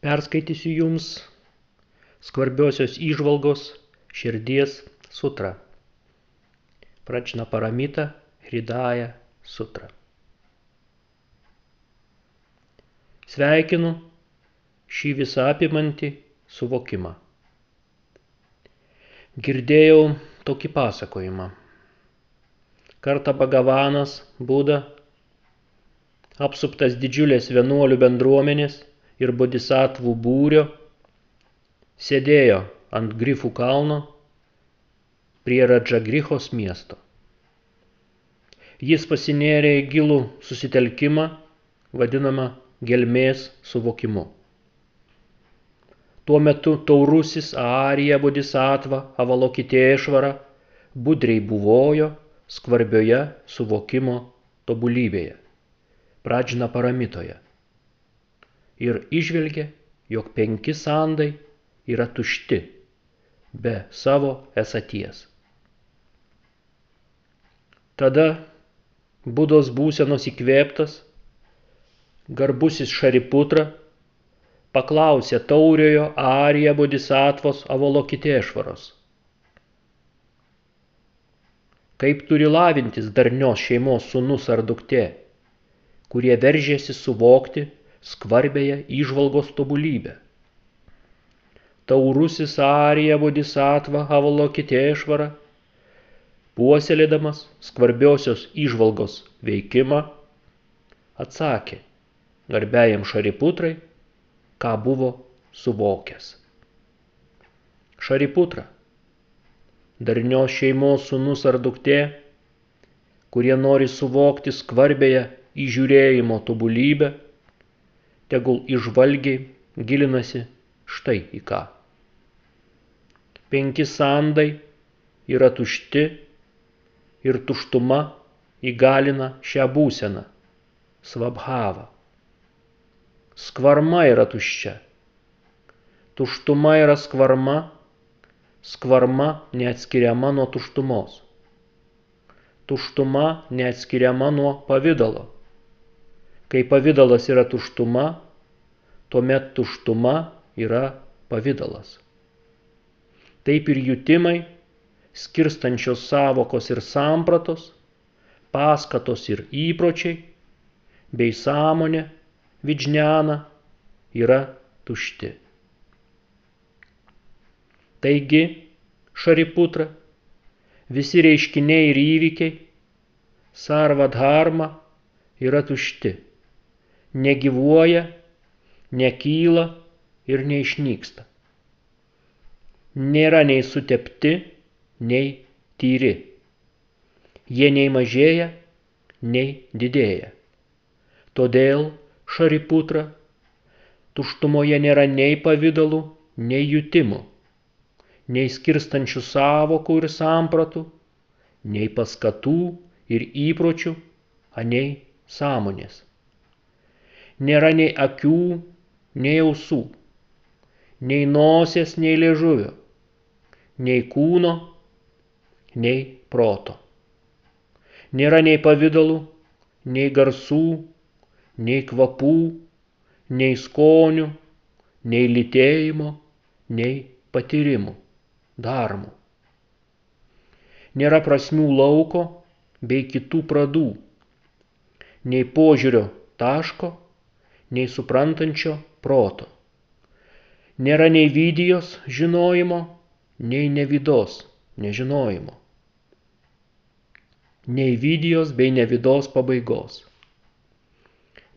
Perskaitysiu Jums skvarbiosios įžvalgos širdies sutra. Pračna paramita Hridaya sutra. Sveikinu šį visą apimantį suvokimą. Girdėjau tokį pasakojimą. Kartą Bagavanas Būda, apsuptas didžiulės vienuolių bendruomenės, ir bodhisatvų būrio sėdėjo ant grifų kalno prie Radžagrichos miesto. Jis pasinėrė į gilų susitelkimą, vadinamą gelmės suvokimu. Tuo metu taurusis Arija bodhisatva Avalokitėšvara budriai buvojo skvarbioje suvokimo tobulybėje, pradžina paramitoje ir išvelgė, jog penki sandai yra tušti be savo esaties. Tada būdos būsenos įkvėptas, garbusis Šariputra paklausė tauriojo Arija Bodhisatvos Avalokitėšvaros. Kaip turi lavintis darnios šeimos sunus ar duktė, kurie veržėsi suvokti skvarbėje įžvalgos tobulybę. Taurusis Arija Bodhisatva Avalokitėšvara, puoselėdamas skvarbiosios įžvalgos veikimą, atsakė garbiajam Šariputrai, ką buvo suvokęs. Šariputra, darnios šeimos sunus ar duktė, kurie nori suvokti skvarbėje įžiūrėjimo tobulybę, tegul išvalgiai gilinasi štai į ką. Penki sandai yra tušti ir tuštuma įgalina šią būseną - svabhavą. Skvarma yra tuščia. Tuštuma yra skvarma, skvarma neatskiriama nuo tuštumos. Tuštuma neatskiriama nuo pavydalo Kai pavydalas yra tuštuma, tuomet tuštuma yra pavydalas. Taip ir jutimai, skirstančios savokos ir sampratos, paskatos ir įpročiai, bei sąmonė, vidžniana yra tušti. Taigi, šariputra, visi reiškiniai ir įvykiai, sarvadharma yra tušti negyvuoja, nekyla ir neišnyksta. Nėra nei sutepti, nei tyri. Jie nei mažėja, nei didėja. Todėl šariputra tuštumoje nėra nei pavydalų, nei jutimų, nei skirstančių savokų ir sampratų, nei paskatų ir įpročių, anei sąmonės nėra nei akių, nei ausų, nei nosies, nei liežuvio, nei kūno, nei proto. Nėra nei pavydalų, nei garsų, nei kvapų, nei skonių, nei litėjimo, nei patyrimų, darmų. Nėra prasmių lauko bei kitų pradų, nei požiūrio taško, nei suprantančio proto. Nėra nei vydijos žinojimo, nei nevidos nežinojimo. Nei vydijos bei nevidos pabaigos.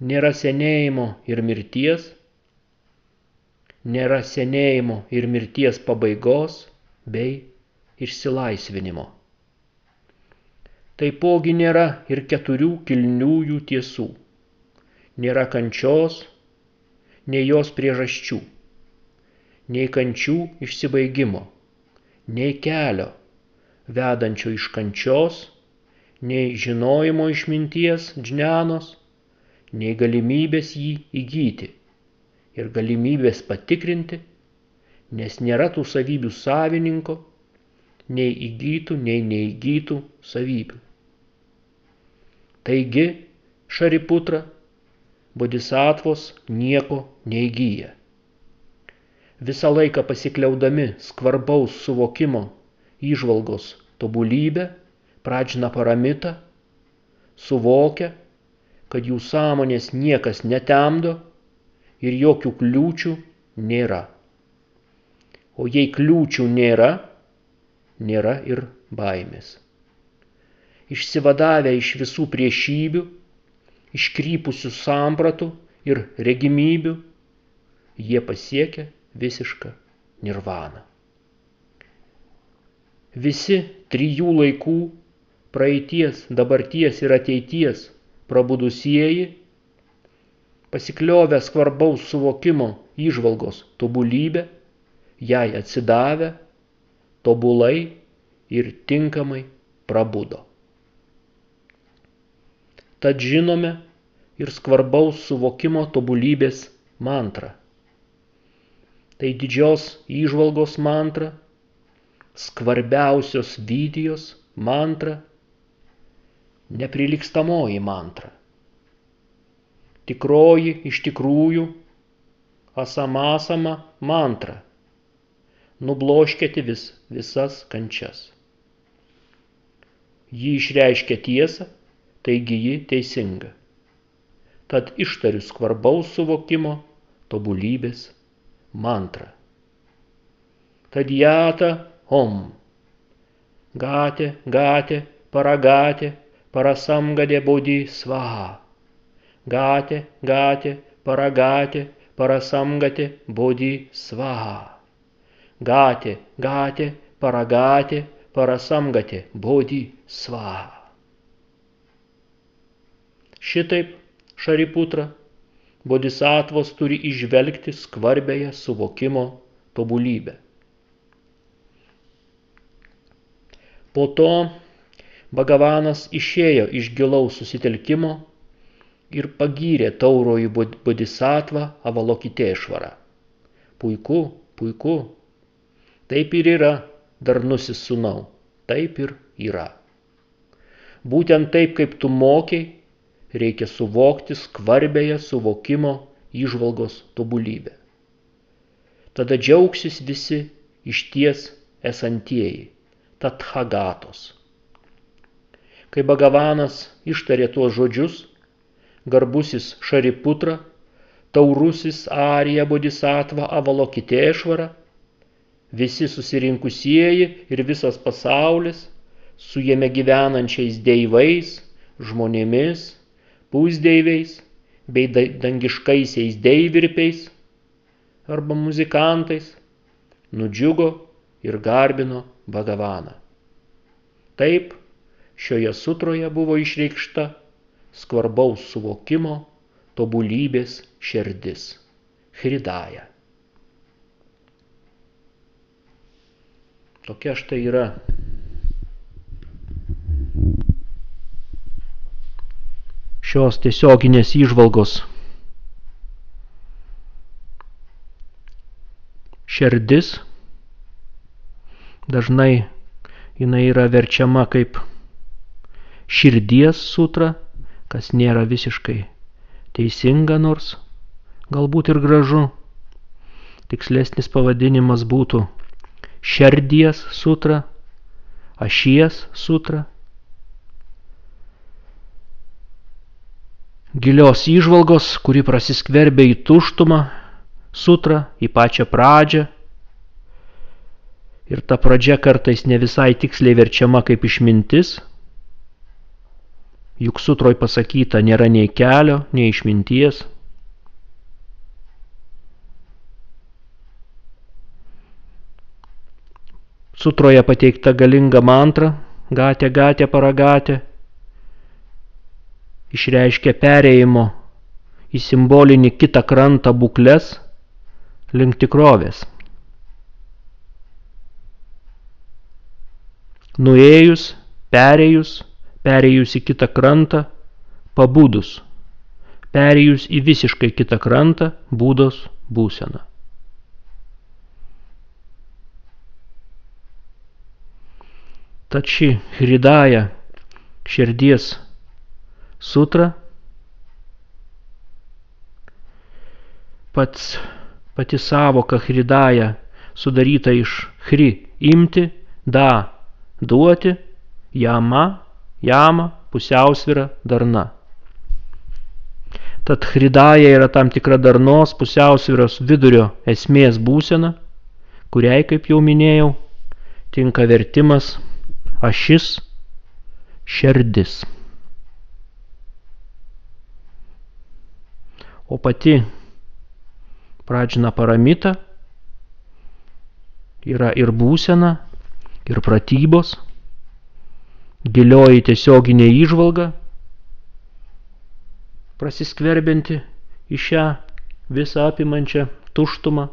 Nėra senėjimo ir mirties, nėra senėjimo ir mirties pabaigos bei išsilaisvinimo. Taipogi nėra ir keturių kilniųjų tiesų nėra kančios, nei jos priežasčių, nei kančių išsibaigimo, nei kelio vedančio iš kančios, nei žinojimo išminties džnenos, nei galimybės jį įgyti ir galimybės patikrinti, nes nėra tų savybių savininko, nei įgytų, nei neįgytų savybių. Taigi, Šariputra bodhisatvos nieko neįgyja. visą laiką pasikliaudami skvarbaus suvokimo įžvalgos tobulybę, pradžina paramitą, suvokia, kad jų sąmonės niekas netemdo ir jokių kliūčių nėra. O jei kliūčių nėra, nėra ir baimės. Išsivadavę iš visų priešybių, iškrypusių sampratų ir regimybių, jie pasiekia visišką nirvaną. Visi trijų laikų - praeities, dabarties ir ateities - prabudusieji, pasikliovę skvarbaus suvokimo įžvalgos tobulybę, jai atsidavę, tobulai ir tinkamai prabudo. Tad žinome ir skvarbaus suvokimo tobulybės mantrą tai didžios įžvalgos mantra, skvarbiausios vydijos mantra, neprilykstamoji mantra. Tikroji iš tikrųjų asamasama mantra. Nubloškėti vis, visas kančias. Ji išreiškia tiesą, taigi ji teisinga. Tad ištariu skvarbaus suvokimo tobulybės mantra. Tadjata om. Gate, gate, paragate, parasamgade bodhi svaha. Gate, gate, paragate, parasamgate bodhi svaha. Gate, gate, paragate, parasamgate bodhi svaha. Šitaip, Šariputra, bodhisatvos turi išvelgti skvarbėje suvokimo tobulybę. Po to Bagavanas išėjo iš gilaus susitelkimo ir pagyrė tauroji bodhisatvą avalokitėšvarą. Puiku, puiku. Taip ir yra, darnusis sunau, taip ir yra. Būtent taip, kaip tu mokiai, reikia suvokti skvarbėje suvokimo įžvalgos tobulybę. Tada džiaugsis visi išties esantieji, tathagatos. Kai Bagavanas ištarė tuos žodžius, garbusis Šariputra, taurusis Arija Bodhisatva Avalokitėšvara, visi susirinkusieji ir visas pasaulis su jame gyvenančiais deivais, žmonėmis, pusdeiviais bei dangiškaisiais deivirpiais arba muzikantais, nudžiugo ir garbino Bagavaną. Taip, šioje sutroje buvo išreikšta skvarbaus suvokimo tobulybės širdis - Hridaja. Tokia štai yra šios tiesioginės įžvalgos šerdis dažnai jinai yra verčiama kaip širdies sutra, kas nėra visiškai teisinga, nors galbūt ir gražu. Tikslesnis pavadinimas būtų šerdies sutra, ašies sutra gilios įžvalgos, kuri prasiskverbia į tuštumą, sutrą, į pačią pradžią. Ir ta pradžia kartais ne visai tiksliai verčiama kaip išmintis, juk sutroj pasakyta nėra nei kelio, nei išminties. Sutroje pateikta galinga mantra, gatė, gatė, paragatė, išreiškia perėjimo į simbolinį kitą krantą būklės link tikrovės. Nuėjus, perėjus, perėjus į kitą krantą, pabudus, perėjus į visiškai kitą krantą, būdos būsena. Tad ši hridaja širdies sutra pats pati savoka chridaja sudaryta iš chri imti, da duoti, jama, jama, pusiausvyra, darna. Tad chridaja yra tam tikra darnos pusiausvyros vidurio esmės būsena, kuriai, kaip jau minėjau, tinka vertimas ašis šerdis. O pati pradžina paramita yra ir būsena, ir pratybos, gilioji tiesioginė įžvalga, prasiskverbinti į šią visą apimančią tuštumą,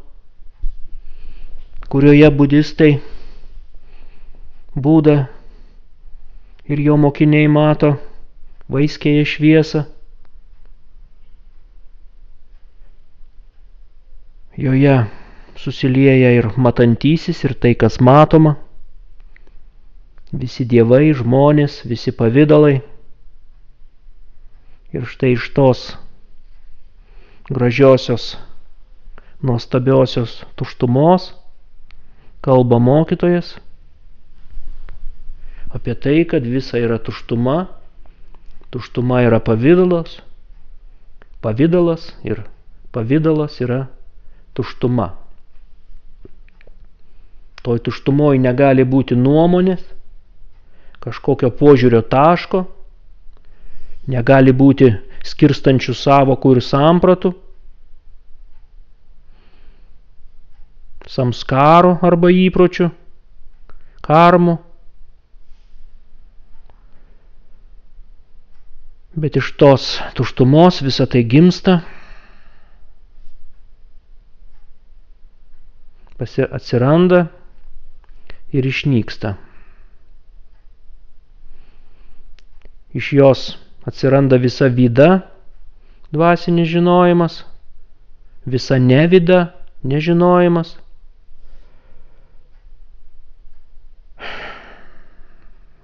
kurioje budistai būda ir jo mokiniai mato vaiskėje šviesą. Joje susilieja ir matantysis, ir tai, kas matoma, visi dievai, žmonės, visi pavydalai. Ir štai iš tos gražiosios, nuostabiosios tuštumos kalba mokytojas apie tai, kad visa yra tuštuma, tuštuma yra pavydalas, pavydalas ir pavydalas yra tuštuma. Toj tuštumoj negali būti nuomonės, kažkokio požiūrio taško, negali būti skirstančių savokų ir sampratų, samskaro arba įpročių, karmų. Bet iš tos tuštumos visa tai gimsta pasi atsiranda ir išnyksta. Iš jos atsiranda visa vida, dvasinis žinojimas, visa nevida, nežinojimas.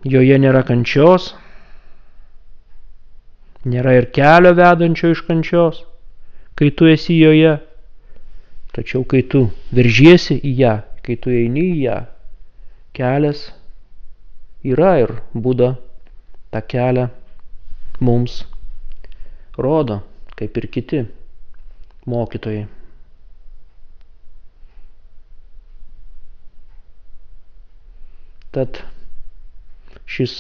Joje nėra kančios, nėra ir kelio vedančio iš kančios, kai tu esi joje. Tačiau kai tu veržiesi į ją, kai tu eini į ją, kelias yra ir būda tą kelią mums rodo, kaip ir kiti mokytojai. Tad šis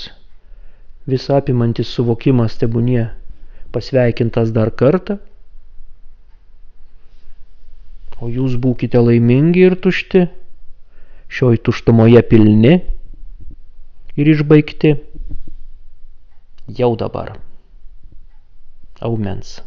visapimantis suvokimas tebūnie pasveikintas dar kartą o jūs būkite laimingi ir tušti, šioj tuštumoje pilni ir išbaigti jau dabar. Aumens.